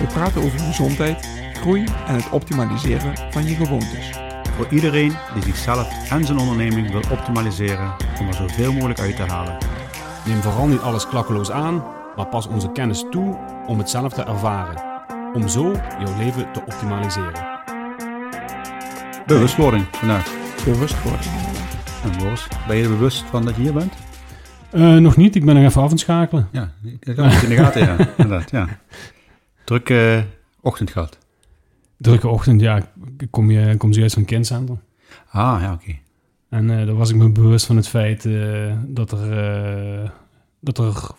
We praten over gezondheid, groei en het optimaliseren van je gewoontes. Voor iedereen die zichzelf en zijn onderneming wil optimaliseren om er zoveel mogelijk uit te halen. Neem vooral niet alles klakkeloos aan, maar pas onze kennis toe om het zelf te ervaren. Om zo jouw leven te optimaliseren. Bewustwording vandaag. Bewust worden. En Boris, ben je er bewust van dat je hier bent? Eh, nog niet, ik ben nog even af aan het schakelen. Ja, ik heb het in de gaten, ja. Inderdaad, ja. Drukke ochtend gehad. Drukke ochtend, ja, ik kom, je, kom zojuist van het kindcentrum. Ah, ja, oké. En eh daar was ik me bewust van het feit eh, dat, er, eh, dat er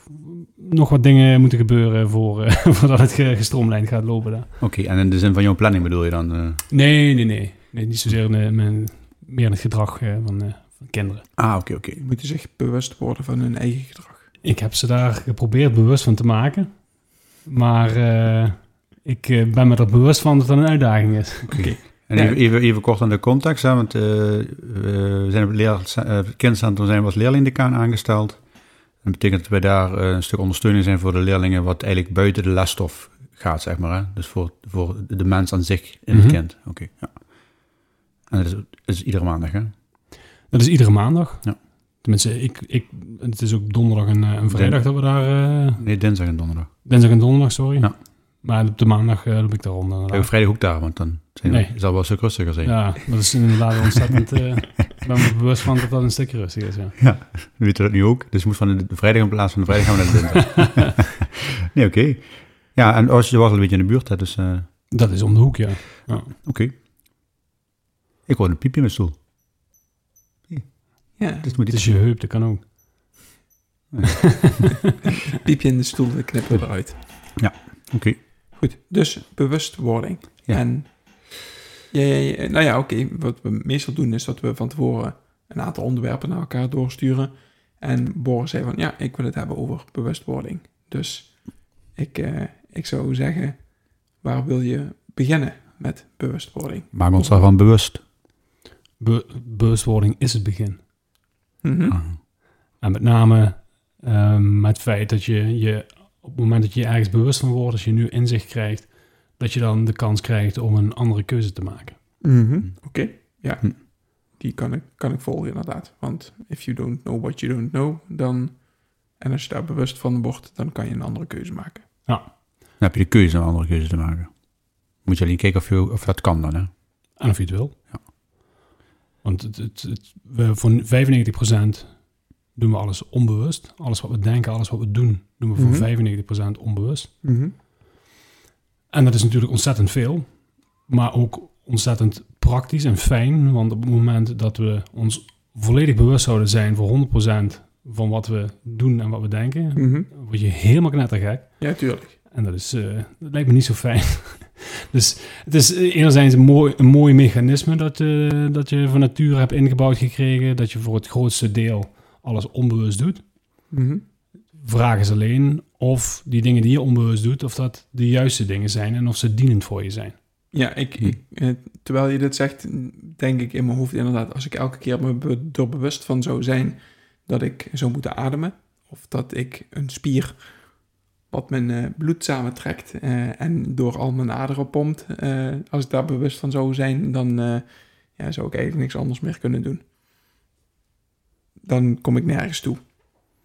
nog wat dingen moeten gebeuren voor, eh, voordat het ge- gestroomlijnd gaat lopen daar. Oké, en in de zin van jouw planning bedoel je dan? eh? Nee, nee, nee. nee niet zozeer in, de- mijn, meer in het gedrag eh, van, eh, van kinderen. Ah, oké, oké. Die moeten zich bewust worden van hun eigen gedrag. Ik heb ze daar geprobeerd bewust van te maken. Maar eh, ik eh, ben me er bewust van dat het een uitdaging is. Oké. En Ja. even, even, even kort aan de context, hè, want eh, we zijn op het leer, kindcentrum zijn we als leerlingdecaan aangesteld. Dat betekent dat wij daar een stuk ondersteuning zijn voor de leerlingen wat eigenlijk buiten de lesstof gaat, zeg maar. Hè? Dus voor, voor de mens aan zich in het Mhm. kind. Oké, ja. En dat is, dat is iedere maandag, hè? Dat is iedere maandag. Ja. Tenminste, ik, ik, het is ook donderdag en, eh, en vrijdag dat we daar... eh, Nee, dinsdag en donderdag. dinsdag en donderdag, sorry. Ja. Maar op de maandag eh, loop ik daar rond. Ja. vrijdag ook daar, want dan zijn Nee. zal wel een stuk rustiger zijn. Ja, dat is inderdaad ontzettend... eh, ik ben me bewust van dat dat een stukje rustig is, ja. We weten dat nu ook. Dus je moet van de, vrijdag in plaats van de vrijdag gaan we naar de dinsdag. nee, oké. Ja, en als je was al een beetje in de buurt, hè, dus Dat is om de hoek, ja. oké. Ik hoor een piepje in mijn stoel. Ja, Dus moet je heup, dat kan ook. piepje in de stoel, we knippen eruit. Oké. Goed, dus bewustwording. Ja. En ja, ja, ja, nou ja, oké, wat we meestal doen is dat we van tevoren een aantal onderwerpen naar elkaar doorsturen. En Boris zei van, ja, ik wil het hebben over bewustwording. Dus ik, eh, ik zou zeggen, waar wil je beginnen met bewustwording? Maak ons daarvan bewust. Be- bewustwording is het begin. Mhm. Ah. En met name ehm, met het feit dat je, je op het moment dat je je ergens bewust van wordt, als je nu inzicht krijgt, dat je dan de kans krijgt om een andere keuze te maken. Mhm. Oké, ja. Hm. Die kan ik, kan ik volgen inderdaad. Want if you don't know what you don't know, dan... En als je daar bewust van wordt, dan kan je een andere keuze maken. Dan heb je de keuze om een andere keuze te maken. Moet je alleen kijken of, je, of dat kan dan, hè? En of je het wil. Want het, het, het, we, voor 95% doen we alles onbewust. Alles wat we denken, alles wat we doen, doen we voor Mhm. 95% onbewust. En dat is natuurlijk ontzettend veel, maar ook ontzettend praktisch en fijn. Want op het moment dat we ons volledig bewust zouden zijn voor 100% van wat we doen en wat we denken, Mhm. word je helemaal knettergek. Ja, tuurlijk. En dat, is, eh, dat lijkt me niet zo fijn. dus het is eh, enerzijds een mooi, een mooi mechanisme dat, eh, dat je van nature hebt ingebouwd gekregen, dat je voor het grootste deel alles onbewust doet. Mhm. Vraag is alleen of die dingen die je onbewust doet, of dat de juiste dingen zijn en of ze dienend voor je zijn. Ja, ik, ik, eh, terwijl je dit zegt, denk ik in mijn hoofd inderdaad, als ik elke keer me er bewust van zou zijn dat ik zou moeten ademen, of dat ik een spier wat mijn eh, bloed samentrekt eh, en door al mijn aderen pompt, eh, als ik daar bewust van zou zijn, dan eh, ja, zou ik eigenlijk niks anders meer kunnen doen. Dan kom ik nergens toe.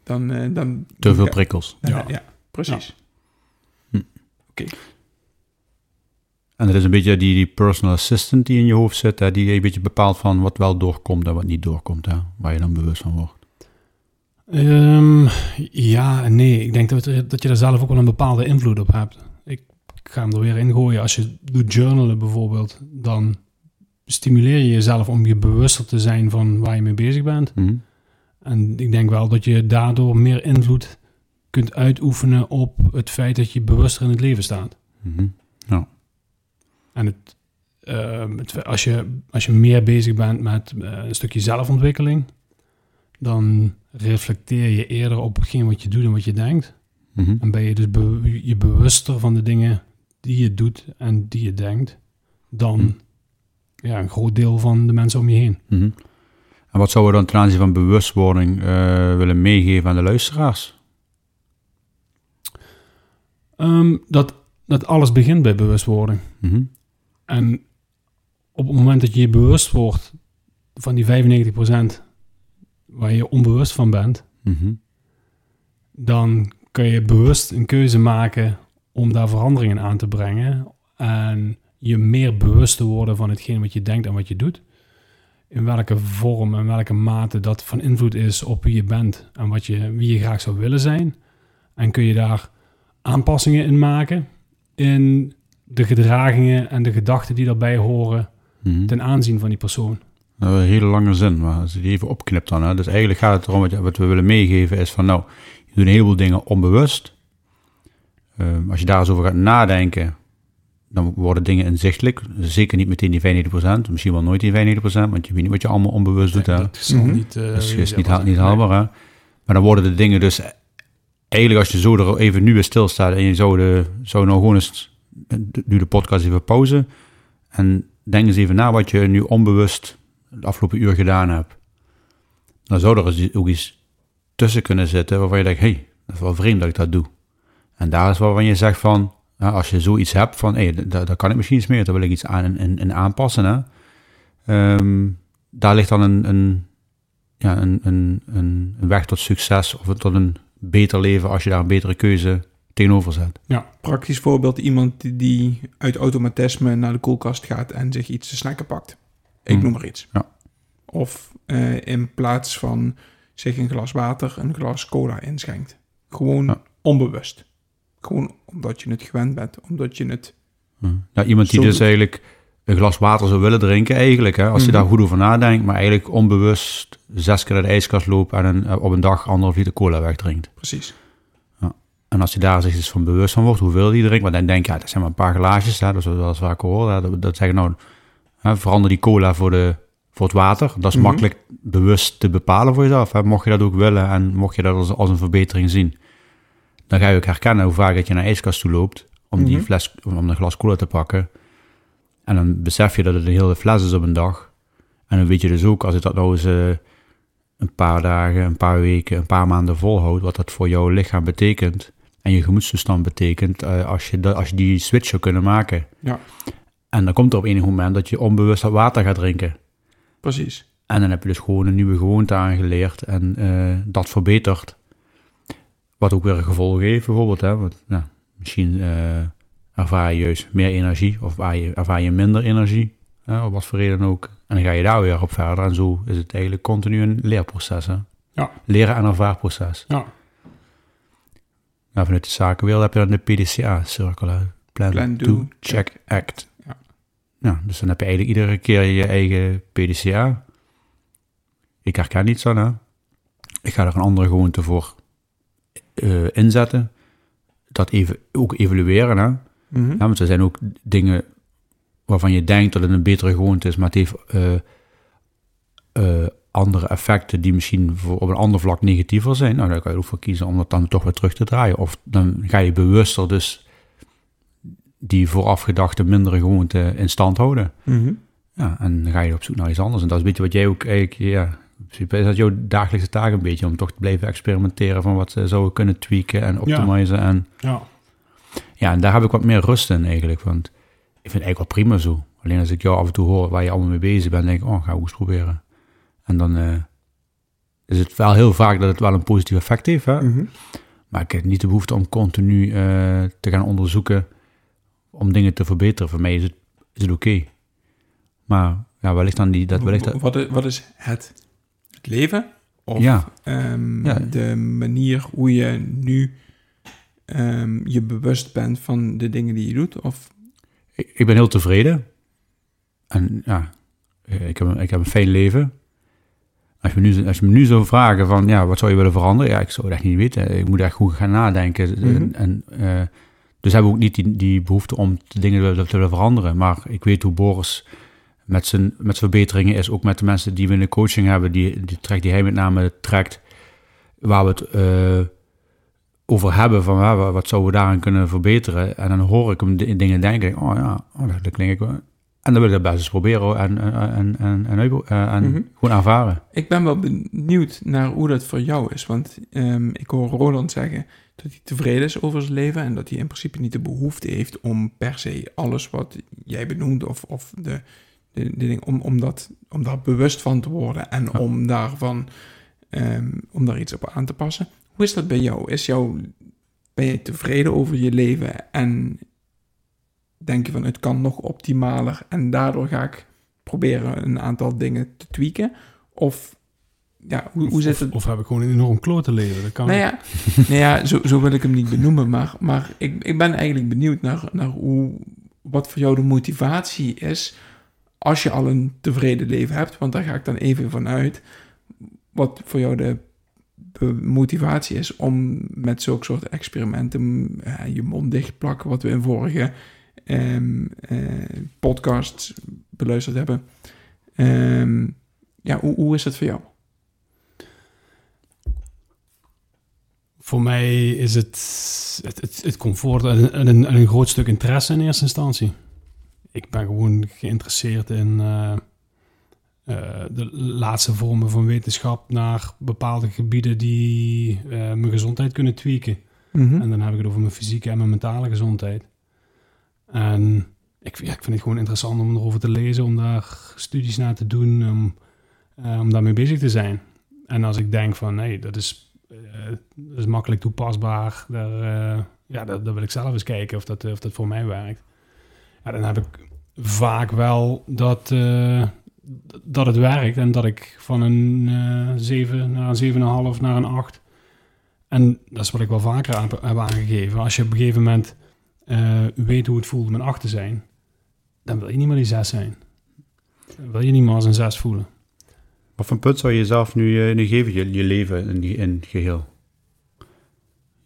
Dan, dan, Te veel ja, prikkels. ja, Ja. ja, precies. En dat is een beetje die, die personal assistant die in je hoofd zit, hè, die een beetje bepaalt van wat wel doorkomt en wat niet doorkomt, hè, waar je dan bewust van wordt. Ehm, ja en nee. Ik denk dat, dat je daar zelf ook wel een bepaalde invloed op hebt. Ik, ga hem er weer in gooien. Als je doet journalen bijvoorbeeld, dan stimuleer je jezelf om je bewuster te zijn van waar je mee bezig bent. Mhm. En ik denk wel dat je daardoor meer invloed kunt uitoefenen op het feit dat je bewuster in het leven staat. Ja. En het, ehm, het, als, je, als je meer bezig bent met eh, een stukje zelfontwikkeling, dan reflecteer je eerder op hetgeen wat je doet en wat je denkt. Mhm. En ben je dus be- je bewuster van de dingen die je doet en die je denkt, dan Hm. ja, een groot deel van de mensen om je heen. Mhm. En wat zouden we dan ten aanzien van bewustwording eh, willen meegeven aan de luisteraars? Ehm, dat, dat alles begint bij bewustwording. Mhm. En op het moment dat je je bewust wordt van die 95% waar je onbewust van bent, Mhm. dan kun je bewust een keuze maken om daar veranderingen aan te brengen en je meer bewust te worden van hetgeen wat je denkt en wat je doet. In welke vorm en welke mate dat van invloed is op wie je bent en wat je, wie je graag zou willen zijn. En kun je daar aanpassingen in maken in de gedragingen en de gedachten die daarbij horen Mhm. ten aanzien van die persoon. Nou, een hele lange zin, maar als je die even opknipt dan. Hè. Dus eigenlijk gaat het erom, wat, je- wat we willen meegeven is van nou, je doet een heleboel dingen onbewust. Ehm, als je daar eens over gaat nadenken, dan worden dingen inzichtelijk. Zeker niet meteen die 95%, misschien wel nooit die 95%, want je weet niet wat je allemaal onbewust doet. Hè. Dat is nog Mhm. niet, eh, Dat is, is niet, haal- niet Nee. haalbaar, hè. Maar dan worden de dingen dus... Eigenlijk als je zo er even nu weer stilstaat en je zou, de, zou nou gewoon eens... Nu de podcast even pauze. En denk eens even na wat je nu onbewust de afgelopen uur gedaan hebt. Dan zou er eens ook iets tussen kunnen zitten waarvan je denkt... Hé, hey, dat is wel vreemd dat ik dat doe. En daar is waarvan je zegt van... ja, als je zoiets hebt van... Hé, hey, daar, kan ik misschien iets meer. Daar wil ik iets aan in aanpassen, hè. Ehm, daar ligt dan een... een ja, een, een, een, weg tot succes of tot een beter leven als je daar een betere keuze tegenover zet. Praktisch voorbeeld, iemand die uit automatisme naar de koelkast gaat en zich iets te snacken pakt. Ik Hmm. noem maar iets. Ja. Of eh, in plaats van zich een glas water een glas cola inschenkt. Gewoon Ja. onbewust. Gewoon omdat je het gewend bent, omdat je het... Nou, iemand die dus eigenlijk een glas water zou willen drinken eigenlijk, hè, als je Mhm. daar goed over nadenkt, maar eigenlijk onbewust zes keer naar de ijskast loopt en een, eh, op een dag anderhalf liter cola wegdrinkt. Precies. En als je daar zich eens van bewust van wordt, hoeveel die drinkt, want dan denk je, ja, dat zijn maar een paar glaasjes, hè, dat is wel hoor, hè, dat, dat zeggen nou, hè, verander die cola voor, de, voor het water. Dat is Mhm. makkelijk bewust te bepalen voor jezelf. Hè. Mocht je dat ook willen en mocht je dat als, als een verbetering zien, dan ga je ook herkennen hoe vaak dat je naar de ijskast toe loopt om die Mhm. fles, om een glas cola te pakken. En dan besef je dat het een hele fles is op een dag. En dan weet je dus ook, als je dat nou eens eh, een paar dagen, een paar weken, een paar maanden volhoudt, wat dat voor jouw lichaam betekent en je gemoedstoestand betekent, eh, als, je dat, als je die switch zou kunnen maken. Ja. En dan komt er op enig moment dat je onbewust dat water gaat drinken. Precies. En dan heb je dus gewoon een nieuwe gewoonte aangeleerd en eh, dat verbetert. Wat ook weer een gevolg heeft bijvoorbeeld. Hè? Want, nou, misschien eh, ervaar je juist meer energie of ervaar je, minder energie. Hè, op wat voor reden ook. En dan ga je daar weer op verder. En zo is het eigenlijk continu een leerproces. Hè? Ja. Leren- en ervaarproces. Ja. Nou, vanuit de zakenwereld heb je dan de PDCA-cirkel. Plan, Plan, do, do, check, act. Ja. Dus dan heb je eigenlijk iedere keer je eigen PDCA. Ik herken niets aan, hè. Ik ga er een andere gewoonte voor eh, inzetten. Dat even, ook evalueren, hè. Mhm. Ja, want er zijn ook dingen waarvan je denkt dat het een betere gewoonte is, maar het heeft eh, eh, andere effecten die misschien voor, op een ander vlak negatiever zijn. Nou, daar kan je ook voor kiezen om dat dan toch weer terug te draaien. Of dan ga je bewuster dus die voorafgedachte mindere gewoonte in stand houden. Mhm. Ja, en dan ga je op zoek naar iets anders. En dat is een beetje wat jij ook eigenlijk, ja, in principe is dat jouw dagelijkse taak een beetje, om toch te blijven experimenteren van wat ze zouden kunnen tweaken en optimizen. En Ja. ja, en daar heb ik wat meer rust in eigenlijk. Want ik vind het eigenlijk wel prima zo. Alleen als ik jou af en toe hoor waar je allemaal mee bezig bent, denk ik, oh, ga ik eens proberen. En dan eh, is het wel heel vaak dat het wel een positief effect heeft. Hè? Mhm. Maar ik heb niet de behoefte om continu eh, te gaan onderzoeken om dingen te verbeteren. Voor mij is het, is het oké. Maar ja, wellicht dan die, dat wellicht dat, Wat, is, wat is het? Het leven? Of Ja. ehm, Ja. de manier hoe je nu ehm, je bewust bent van de dingen die je doet? Of ik, ik ben heel tevreden. En ja, eh, ik heb, een- ik heb een fijn leven. Als je, me nu, als je me nu zou vragen van, ja, wat zou je willen veranderen? Ja, ik zou het echt niet weten. Ik moet echt goed gaan nadenken. Mhm. En, en, eh, Dus hebben we ook niet die, die behoefte om dingen te, willen veranderen. Maar ik weet hoe Boris met zijn, met zijn verbeteringen is, ook met de mensen die we in de coaching hebben, die, die trekt die hij met name trekt, waar we het eh, over hebben van wat zouden we daarin kunnen verbeteren. En dan hoor ik hem di- dingen denken, oh ja, oh, dat, dat klinkt wel. En dan wil ik dat best eens proberen en, en, en, en, en, en Mhm. gewoon ervaren. Ik ben wel benieuwd naar hoe dat voor jou is. Want ehm, ik hoor Roland zeggen dat hij tevreden is over zijn leven. En dat hij in principe niet de behoefte heeft om per se alles wat jij benoemt. Of, of de, de, de ding, om, om, dat, om daar bewust van te worden. En Ja. om daarvan ehm, om daar iets op aan te passen. Hoe is dat bij jou? Is jou ben je tevreden over je leven? En denk je van het kan nog optimaler. En daardoor ga ik proberen een aantal dingen te tweaken. Of ja, hoe, hoe zit het? Of heb ik gewoon een enorm klote leven? Dat kan Nou ja, nou ja zo, zo wil ik hem niet benoemen, maar, maar ik, ik ben eigenlijk benieuwd naar, naar hoe, wat voor jou de motivatie is als je al een tevreden leven hebt, want daar ga ik dan even vanuit. Wat voor jou de motivatie is om met zulke soort experimenten eh, je mond dicht plakken, wat we in vorige ehm, eh, podcasts beluisterd hebben. Ehm, ja, hoe, hoe is het voor jou? Voor mij is het het, het, het comfort en, en een, en een groot stuk interesse in eerste instantie. Ik ben gewoon geïnteresseerd in eh, eh, de laatste vormen van wetenschap naar bepaalde gebieden die mijn gezondheid kunnen tweaken. Mhm. En dan heb ik het over mijn fysieke en mijn mentale gezondheid. En ik, ik vind het gewoon interessant om erover te lezen, om daar studies naar te doen, om, eh, om daarmee bezig te zijn. En als ik denk van, nee, dat is, eh, dat is makkelijk toepasbaar, daar, eh, ja, dat wil ik zelf eens kijken of dat, of dat voor mij werkt. Ja, dan heb ik vaak wel dat, dat het werkt en dat ik van een eh 7 naar een 7,5 naar een 8 en dat is wat ik wel vaker heb aangegeven. Als je op een gegeven moment eh, weet hoe het voelt om een 8 te zijn, dan wil je niet meer die 6 zijn. Dan wil je niet meer als een 6 voelen. Wat voor punt zou je jezelf nu, eh, nu geven, je, je leven in, in het geheel?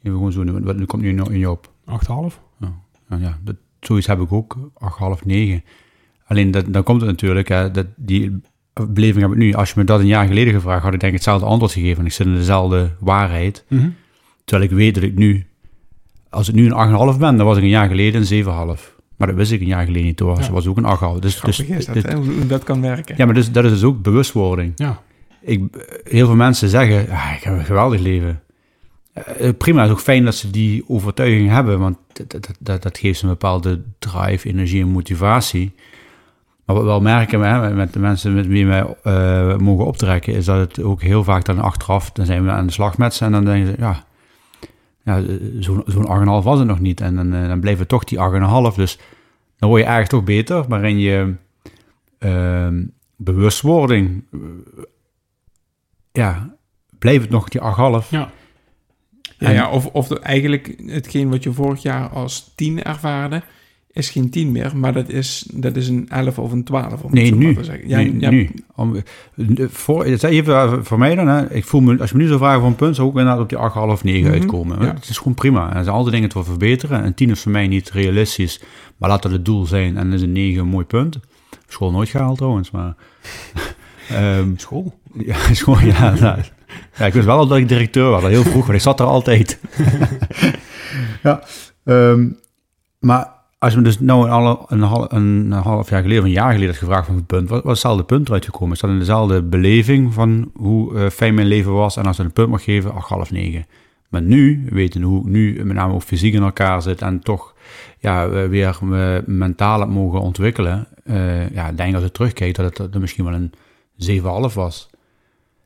Even gewoon zo, nu- wat nu komt nu in je op? 8,5? Nou ja, dat, zoiets heb ik ook, 8,5, 9. Alleen dat, dan komt het natuurlijk, hè, dat die beleving heb ik nu. Als je me dat een jaar geleden gevraagd had, ik denk ik hetzelfde antwoord gegeven. En ik zit in dezelfde waarheid. Terwijl ik weet dat ik nu, als ik nu een 8,5 ben, dan was ik een jaar geleden een 7,5. Maar dat wist ik een jaar geleden niet, toen was, Ja. was ook een 8,5. Dus, dus, is dat, dit-? Hoe, dat kan werken. ja, maar dus, dat is dus ook bewustwording. Ja. Ik, heel veel mensen zeggen, ah, ik heb een geweldig leven. Eh, prima, het is ook fijn dat ze die overtuiging hebben, want dat, dat, dat, dat geeft ze een bepaalde drive, energie en motivatie. Maar wat we wel merken hè, met de mensen met wie wij eh, mogen optrekken, is dat het ook heel vaak dan achteraf, dan zijn we aan de slag met ze en dan denken ze, ja, ja eh, zo'n zo'n 8,5 was het nog niet. En dan, eh, dan blijven we toch die 8,5. Dus dan word je eigenlijk toch beter, waarin je ehm, bewustwording, eh, ja, blijft het nog die 8,5. Ja. Ja, ja, of, of eigenlijk hetgeen wat je vorig jaar als 10 ervaarde, is geen 10 meer, maar dat is, dat is een 11 of een 12. Om Nee, het zo nu. maar te zeggen. Ja, nee, ja, nu. Om, voor, even voor mij dan, hè, ik voel me, als je me nu zou vragen voor een punt, zou ik inderdaad op die 8,5, 9 Mhm, uitkomen. ja. Het is gewoon prima. Er zijn altijd dingen te verbeteren. Een 10 is voor mij niet realistisch, maar laat dat het doel zijn. En is een 9 een mooi punt. School nooit gehaald trouwens, maar... Ehm, School. ja, school, ja, nou, ja. Ik wist wel al dat ik directeur was, al heel vroeg, want ik zat er altijd. ja, ehm, maar als je dus nou een, alle- een, hal- een half jaar geleden, of een jaar geleden had gevraagd van het punt, wat was hetzelfde punt eruit gekomen? Is dat in dezelfde beleving van hoe eh, fijn mijn leven was? En als je een punt mag geven, ach, half negen. Maar nu, weten hoe nu met name ook fysiek in elkaar zit en toch ja, eh, weer me mentaal heb mogen ontwikkelen, eh, ja, denk als ik terugkijk dat het er misschien wel een 7,5 was.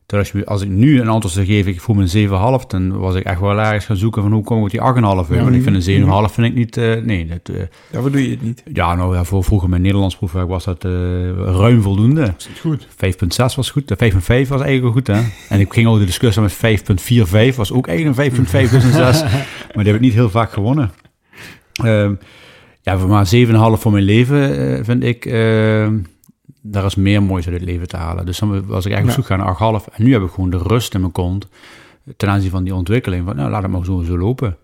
Terwijl als, ik nu een antwoord zou geven, ik voel me een 7,5, dan was ik echt wel ergens gaan zoeken van hoe kom ik op die 8,5 uit. Ja, Want ik vind een mhm. 7,5 vind ik niet, eh, nee, dat, eh, Daarvoor doe je het niet. ja, nou ja, voor vroeger mijn Nederlands proefwerk was dat eh, ruim voldoende. Dat is goed. 5,6 was goed, de 5,5 was eigenlijk wel goed hè. En ik ging ook de discussie met 5,45, was ook eigenlijk een 5,5 dus een 6. Maar die heb ik niet heel vaak gewonnen. Ehm, ja, maar 7,5 voor mijn leven vind ik, ehm, daar is meer moois uit het leven te halen. Dus dan was ik eigenlijk op zoek naar 8,5. En nu heb ik gewoon de rust in mijn kont ten aanzien van die ontwikkeling. Van, nou, laat het maar zo, zo lopen.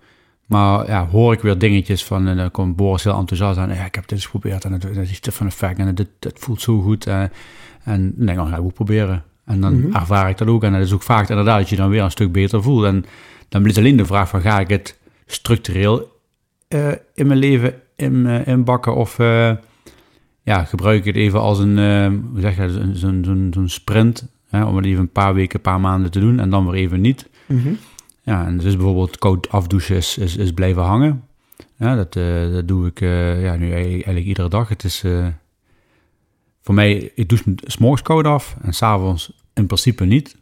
Maar ja, hoor ik weer dingetjes van, en dan komt Boris heel enthousiast aan. Ja, ik heb dit eens geprobeerd en het, is dit van effect en dit, het voelt zo goed. eh, en dan denk ik, oh, ga ik ook proberen. En dan Mhm. ervaar ik dat ook. En dat is ook vaak inderdaad dat je dan weer een stuk beter voelt. En dan is alleen de vraag van, ga ik het structureel eh, in mijn leven in, eh, inbakken? Of eh, ja, gebruik ik het even als een, eh, hoe zeg je, zo'n zo'n zo'n sprint. Hè, om het even een paar weken, een paar maanden te doen en dan weer even niet. Mhm. Ja, en dus bijvoorbeeld koud afdouchen is, is, is blijven hangen. Ja, dat, eh, dat doe ik eh, ja, nu eigenlijk, eigenlijk iedere dag. Het is eh, voor mij, ik douche s morgens koud af en s'avonds in principe niet.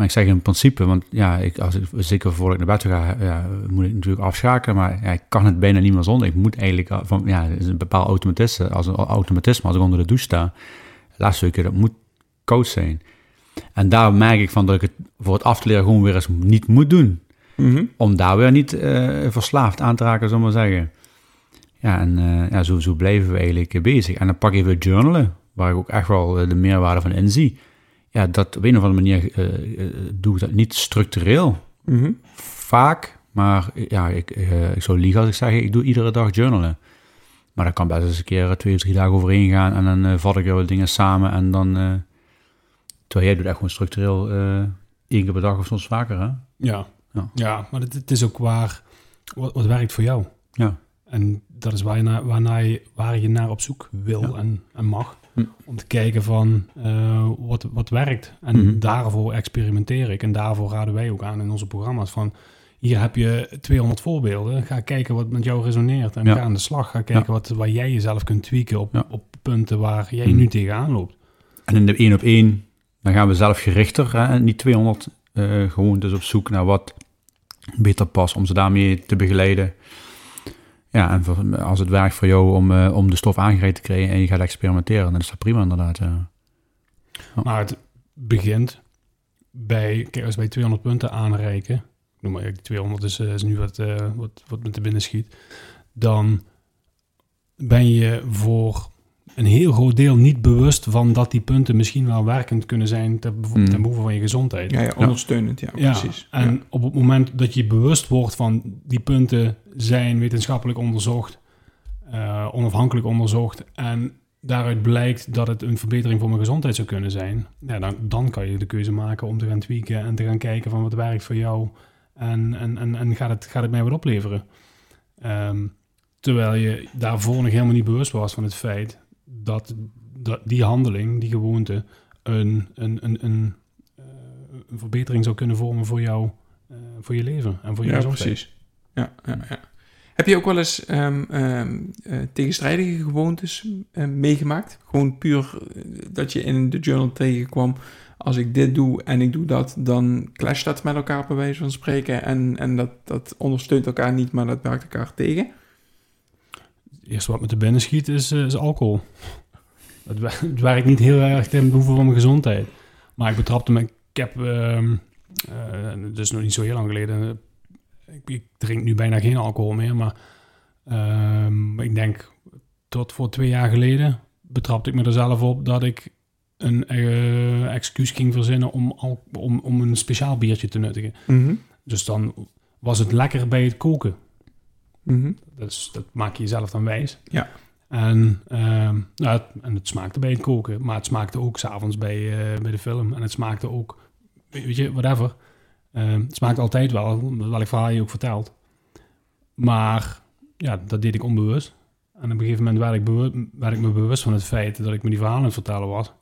Maar ik zeg in principe, want ja, ik, als ik, zeker voordat ik naar bed ga, ja, moet ik natuurlijk afschakelen. Maar ja, ik kan het bijna niet meer zonder. Ik moet eigenlijk, al- van, ja, het is een bepaald automatisme. Als een automatisme, als ik onder de douche sta, laatste stukje, dat moet koud zijn. En daar merk ik van dat ik het voor het af te leren gewoon weer eens niet moet doen Mhm. om daar weer niet eh, verslaafd aan te raken, zullen maar zeggen. Ja, en eh, ja, zo, zo blijven we eigenlijk eh, bezig. En dan pak ik even journalen, waar ik ook echt wel eh, de meerwaarde van inzie. Ja, dat op een of andere manier eh, eh, doe ik dat niet structureel. Mhm. Vaak, maar eh, ja, ik, eh, ik zou liegen als ik zeg, ik doe iedere dag journalen. Maar dat kan best eens een keer twee of drie dagen overheen gaan en dan eh, vat ik er wel dingen samen en dan... terwijl jij doet echt gewoon structureel één keer per dag of soms vaker, hè? Ja, Ja. ja. maar het, het is ook waar, wat, wat werkt voor jou. Ja. En dat is waar je naar, je, waar je naar op zoek wil Ja. en, en mag. Hm. Om te kijken van eh, wat, wat werkt. En Mhm. daarvoor experimenteer ik. En daarvoor raden wij ook aan in onze programma's van... Hier heb je 200 voorbeelden. Ga kijken wat met jou resoneert. En Ja. ga aan de slag. Ga kijken wat, waar jij jezelf kunt tweaken op, Ja. op punten waar jij Mhm. nu tegenaan loopt. En in de één op één, dan gaan we zelf gerichter, hè, en niet 200 eh gewoon dus op zoek naar wat beter past om ze daarmee te begeleiden. Ja, en als het werkt voor jou om, eh, om de stof aangereikt te krijgen en je gaat experimenteren, dan is dat prima inderdaad. Maar het begint bij, kijk, als wij 200 punten aanreiken, ik noem maar, die 200 is, eh, is nu wat, eh, wat, wat me te binnen schiet, dan ben je voor een heel groot deel niet bewust van dat die punten misschien wel werkend kunnen zijn ten, bevo- Mm. ten behoeve van je gezondheid. Ja, ja, ondersteunend, ja, Ja, precies. en Ja. op het moment dat je bewust wordt van die punten zijn wetenschappelijk onderzocht, eh, onafhankelijk onderzocht en daaruit blijkt dat het een verbetering voor mijn gezondheid zou kunnen zijn, ja, dan, dan kan je de keuze maken om te gaan tweaken en te gaan kijken van wat werkt voor jou en, en, en, en gaat, het, gaat het mij wat opleveren. Ehm, terwijl je daarvoor nog helemaal niet bewust was van het feit dat, dat die handeling, die gewoonte, een, een, een, een, eh, een verbetering zou kunnen vormen voor jou, eh, voor je leven en voor je Ja, gezondheid. precies. Ja, ja, ja. Heb je ook wel eens ehm, ehm, eh, tegenstrijdige gewoontes meegemaakt? Gewoon puur dat je in de journal tegenkwam... als ik dit doe en ik doe dat, dan clasht dat met elkaar bij wijze van spreken... en, en dat, dat ondersteunt elkaar niet, maar dat werkt elkaar tegen? Het eerste wat me te binnen schiet is, eh, is alcohol. Het, het werkt niet heel erg ten behoeve van mijn gezondheid. Maar ik betrapte me... Ik heb... ehm eh, dus nog niet zo heel lang geleden... ik, ik drink nu bijna geen alcohol meer, maar... ehm, ik denk tot voor twee jaar geleden betrapte ik me er zelf op dat ik een eh, excuus ging verzinnen om, al, om, om een speciaal biertje te nuttigen. Mhm. Dus dan was het lekker bij het koken. Mhm. Dat, is, dat maak je jezelf dan wijs. Ja. En, ehm, nou, het, en het smaakte bij het koken, maar het smaakte ook s'avonds bij, eh, bij de film. En het smaakte ook, weet je, whatever. Ehm, het smaakt altijd wel, welk verhaal je ook vertelt. Maar ja, dat deed ik onbewust. En op een gegeven moment werd ik, bewu- werd ik me bewust van het feit dat ik me die verhalen aan het vertellen was.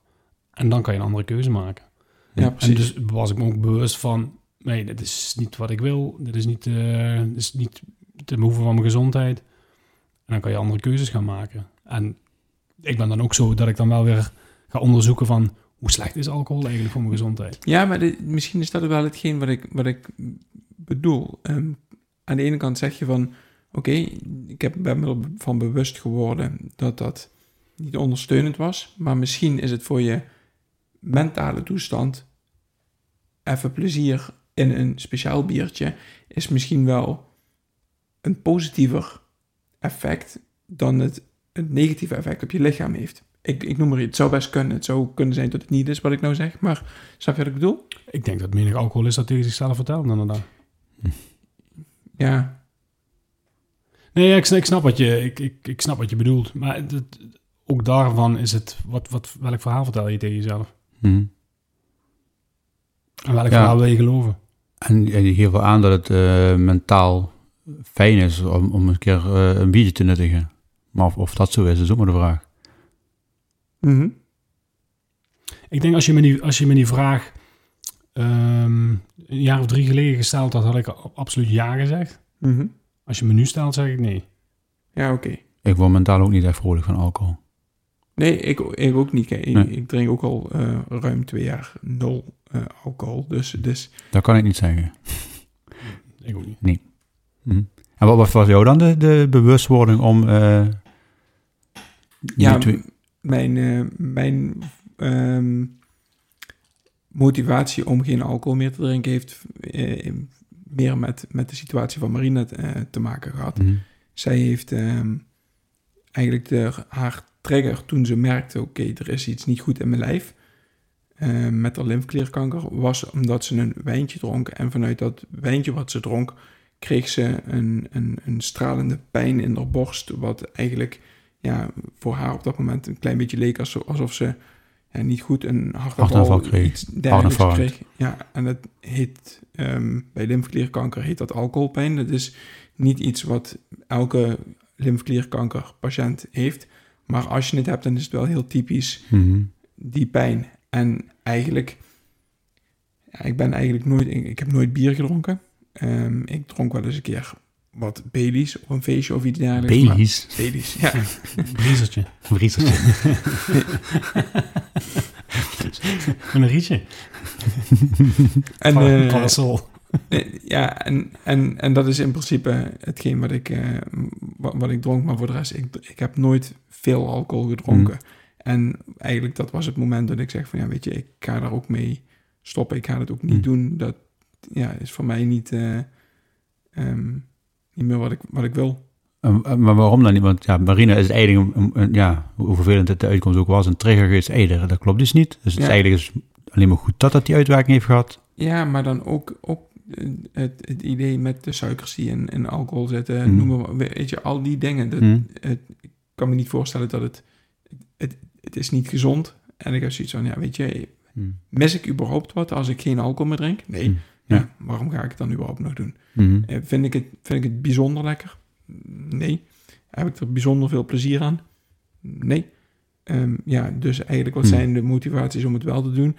En dan kan je een andere keuze maken. Ja, En precies. dus was ik me ook bewust van, nee, dit is niet wat ik wil. Dit is niet, eh, dit is niet ten behoeve van mijn gezondheid. En dan kan je andere keuzes gaan maken. En ik ben dan ook zo dat ik dan wel weer ga onderzoeken van... hoe slecht is alcohol eigenlijk voor mijn gezondheid? Ja, maar misschien is dat wel hetgeen wat ik, wat ik bedoel. Ehm, aan de ene kant zeg je van... Oké, ik heb, ben me ervan bewust geworden dat dat niet ondersteunend was. Maar misschien is het voor je mentale toestand... even plezier in een speciaal biertje... is misschien wel een positiever effect... dan het een negatief effect op je lichaam heeft. Ik, ik noem maar iets. Het zou best kunnen. Het zou kunnen zijn dat het niet is wat ik nou zeg, maar... Snap je wat ik bedoel? Ik denk dat menig alcoholist dat tegen zichzelf vertelt inderdaad. Ja. Nee, ja, ik, snap- ik, snap wat je, ik, ik, ik snap wat je bedoelt. Maar het, ook daarvan is het... Wat, wat, welk verhaal vertel je tegen jezelf? Mhm. En welk Ja. verhaal wil je geloven? En en je geeft wel aan dat het eh, mentaal fijn is om, om een keer eh, een biertje te nuttigen. Maar of, of dat zo is, is ook maar de vraag. Mhm. Ik denk als je me die, als je me die vraag ehm, een jaar of drie geleden gesteld had, had ik absoluut ja gezegd. Mhm. Als je me nu stelt, zeg ik nee. Ja, oké. Ik word mentaal ook niet echt vrolijk van alcohol. Nee, ik, ik ook niet. Ik, Nee. ik drink ook al eh, ruim twee jaar nul eh, alcohol. Dus, dus Dat kan ik niet zeggen. Ik ook niet. Mhm. En wat was voor jou dan de, de bewustwording om... eh, ja, mijn, eh, mijn ehm, motivatie om geen alcohol meer te drinken heeft eh, meer met, met de situatie van Marina te maken gehad. Mhm. Zij heeft ehm, eigenlijk de, haar trigger toen ze merkte, oké, er is iets niet goed in mijn lijf, met haar lymfeklierkanker, was omdat ze een wijntje dronk. En vanuit dat wijntje wat ze dronk, kreeg ze een, een, een stralende pijn in haar borst, wat eigenlijk ja, voor haar op dat moment een klein beetje leek alsof, alsof ze ja, niet goed een hartaanval, kreeg. iets dergelijks Hartinfarct. kreeg. Ja, en dat heet, ehm, bij lymfeklierkanker heet dat alcoholpijn. Dat is niet iets wat elke lymfeklierkankerpatiënt heeft. Maar als je het hebt, dan is het wel heel typisch Mhm. die pijn. En eigenlijk, ja, ik ben eigenlijk nooit, ik, ik heb nooit bier gedronken. Ehm, ik dronk wel eens een keer wat Baileys op een feestje of iets dergelijks. maar- Baileys. Baileys, ja. Briezertje. Een rietje. En, eh, parasol. Ja, en, en, en dat is in principe hetgeen wat ik, eh, wat, wat ik dronk. Maar voor de rest, ik, ik heb nooit veel alcohol gedronken. Mm. En eigenlijk dat was het moment dat ik zeg van ja, weet je, ik ga daar ook mee stoppen. Ik ga het ook niet Mm. doen. Dat ja, is voor mij niet, eh, ehm, niet meer wat ik, wat ik wil. Maar waarom dan niet? Want ja, Marina is eigenlijk, ja, hoe vervelend het de uitkomst ook was, een trigger geweest. Hey, dat klopt dus niet. Dus het is eigenlijk is alleen maar goed dat dat die uitwerking heeft gehad. Ja, maar dan ook, ook eh, het, het idee met de suikers die in, in alcohol zitten. Mm. Noem maar, weet je, al die dingen. Dat, Mhm. het, ik kan me niet voorstellen dat het, het... Het is niet gezond. En ik heb zoiets van, ja, weet je... Mhm. Mis ik überhaupt wat als ik geen alcohol meer drink? Nee. Ja, waarom ga ik het dan überhaupt nog doen? Mhm. Eh, Vind ik, het, vind ik het bijzonder lekker? Nee. Heb ik er bijzonder veel plezier aan? Nee. Ehm, ja, dus eigenlijk wat Hmm. zijn de motivaties om het wel te doen?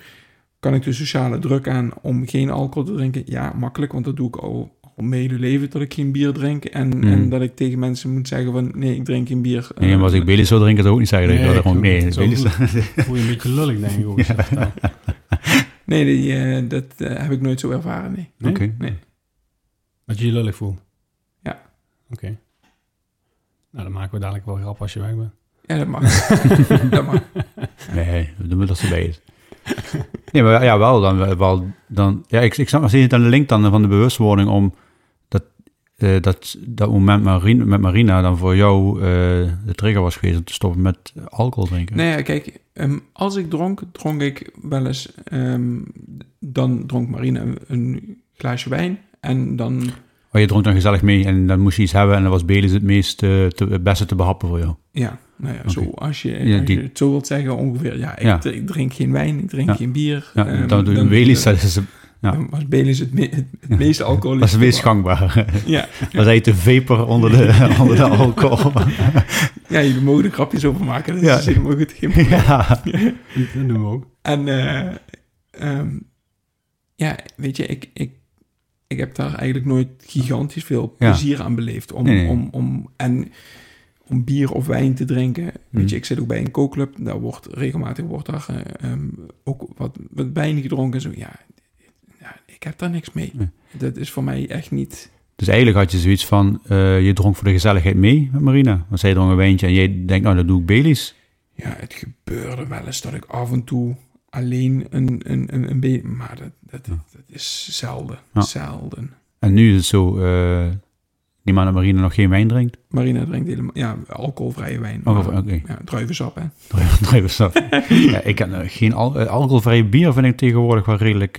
Kan ik de sociale druk aan om geen alcohol te drinken? Ja, makkelijk, want dat doe ik al, al mijn hele leven dat ik geen bier drink. En, Hmm. en dat ik tegen mensen moet zeggen van nee, ik drink geen bier. Nee, maar als ik Baileys zou drinken, zou ik ook niet zeggen. dat ik dat gewoon, nee, je een beetje lullig, denk ik ook. Nee, die, eh, dat eh, heb ik nooit zo ervaren, nee. Nee? Oké. Nee. Dat je je lullig voelt? Ja. Oké. Nou, dan maken we dadelijk wel grap als je weg bent. Ja, dat mag. dat mag. Nee, we doen het als erbij is. Nee, maar ja, wel dan. Wel, dan ja, ik, ik snap nog steeds niet aan de link dan van de bewustwording om dat, eh, dat, dat moment Marina, met Marina dan voor jou eh, de trigger was geweest om te stoppen met alcohol drinken. Nee, ja, kijk, ehm, als ik dronk, dronk ik wel eens... ehm, dan dronk Marina een, glaasje wijn. En dan... Maar je dronk dan gezellig mee en dan moest je iets hebben en dan was Baileys het meest, eh, te, het beste te behappen voor jou. Ja, nou ja, zo als, je, Ja, als die- je het zo wilt zeggen ongeveer. Ja, ik, Ja. ik drink geen wijn, ik drink geen bier. Ja, Ehm, dan doe je Baileys, dat is, ja. dan was Baileys het, me- het, dat is alcoholische. het meest gangbaar. Ja, zei je te vapor onder de, onder de alcohol. ja, jullie mogen er grapjes over maken. Dat Ja. is helemaal goed. Geen ja. Dat doen we ook. En eh, ehm, ja, weet je, ik, ik, ik heb daar eigenlijk nooit gigantisch veel Ja. plezier aan beleefd. Om, Nee, nee. Om, om, en om bier of wijn te drinken. Weet Hmm. je, ik zit ook bij een kookclub. Daar wordt regelmatig wordt daar, eh, ehm, ook wat, wat wijn gedronken. Zo, ja, ja, ik heb daar niks mee. Nee. Dat is voor mij echt niet... Dus eigenlijk had je zoiets van, eh, je dronk voor de gezelligheid mee met Marina. Want zij dronk een wijntje en jij denkt, nou, dat doe ik Baileys. Ja, het gebeurde wel eens dat ik af en toe alleen een, een, een, een beetje... Maar dat, dat, Ja. dat is zelden. Ja. Zelden. En nu is het zo, eh die man dat Marina nog geen wijn drinkt. Marina drinkt helemaal... Ja, alcoholvrije wijn. Ja, druivensap, hè. Druivensap. ja, ik heb eh, geen al, alcoholvrije bier vind ik tegenwoordig wel redelijk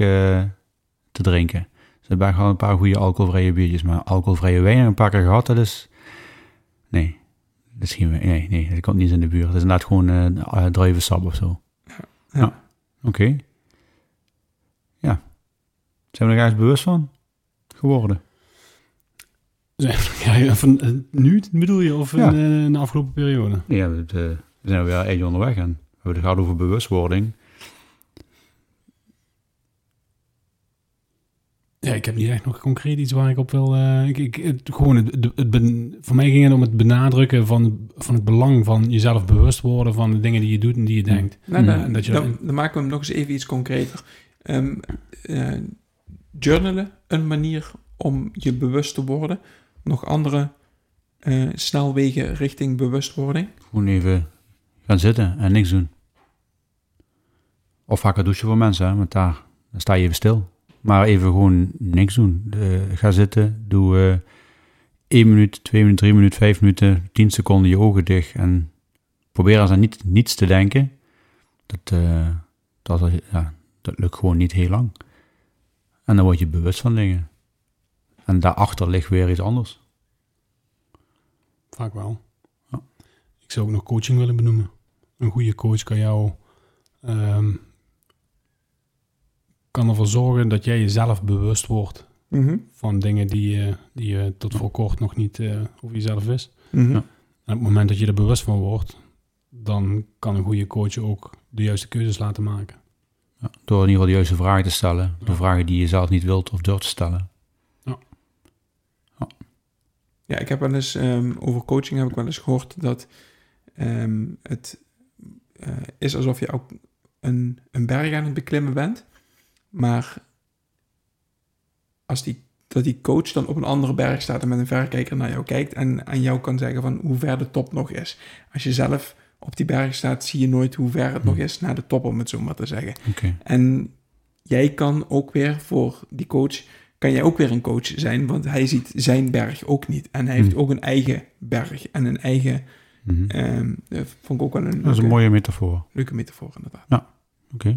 te drinken. Dus ik ben gewoon een paar goede alcoholvrije biertjes. Maar alcoholvrije wijn ik een paar keer gehad, dat is... Nee. Dat is geen, nee, nee, dat komt niet in de buurt. Het is inderdaad gewoon uh, druivensap of zo. Ja. ja. Oké. Ja. Zijn we er ergens bewust van geworden? Ja, van uh, nu bedoel je, of Ja. in, eh, in de afgelopen periode? Ja, we, eh, zijn weer een eindje onderweg en we hebben het gehad over bewustwording. Ja, ik heb niet echt nog concreet iets waar ik op wil. eh, ik, ik, het, gewoon het, het, het ben- voor mij ging het om het benadrukken van, van het belang van jezelf bewust worden van de dingen die je doet en die je denkt. Nou, dan, En dat je dan, dan maken we hem nog eens even iets concreter. Ehm, eh, journalen, een manier om je bewust te worden. Nog andere eh, snelwegen richting bewustwording. Gewoon even gaan zitten en niks doen. Of vaker douchen voor mensen, hè, want daar, daar sta je even stil. Maar even gewoon niks doen. Ga zitten, doe eh 1 minuut, 2 minuten, 3 minuten, 5 minuten, 10 seconden je ogen dicht. En probeer eens aan niet, niets te denken. Dat, eh, dat, ja, dat lukt gewoon niet heel lang. En dan word je bewust van dingen. En daarachter ligt weer iets anders. Vaak wel. Ja. Ik zou ook nog coaching willen benoemen. Een goede coach kan jou. ehm, kan ervoor zorgen dat jij jezelf bewust wordt Mhm. van dingen die, je die je tot voor kort nog niet eh, over jezelf wist. Mhm. Ja. En op het moment dat je er bewust van wordt, dan kan een goede coach ook de juiste keuzes laten maken. Ja, door in ieder geval de juiste vragen te stellen. De Ja. vragen die je zelf niet wilt of durft te stellen. Ja, ik heb wel eens ehm, over coaching heb ik wel eens gehoord dat ehm, het eh, is alsof je ook een, een berg aan het beklimmen bent. Maar als die, dat die coach dan op een andere berg staat en met een verrekijker naar jou kijkt en aan jou kan zeggen van hoe ver de top nog is. Als je zelf op die berg staat, zie je nooit hoe ver het nog is naar de top, om het zo maar te zeggen. Oké. En jij kan ook weer voor die coach, kan jij ook weer een coach zijn, want hij ziet zijn berg ook niet. En hij heeft Hmm. ook een eigen berg en een eigen, Mhm. ehm dat vond ik ook wel een Dat is een mooie metafoor. leuke metafoor inderdaad. Oké. Dus,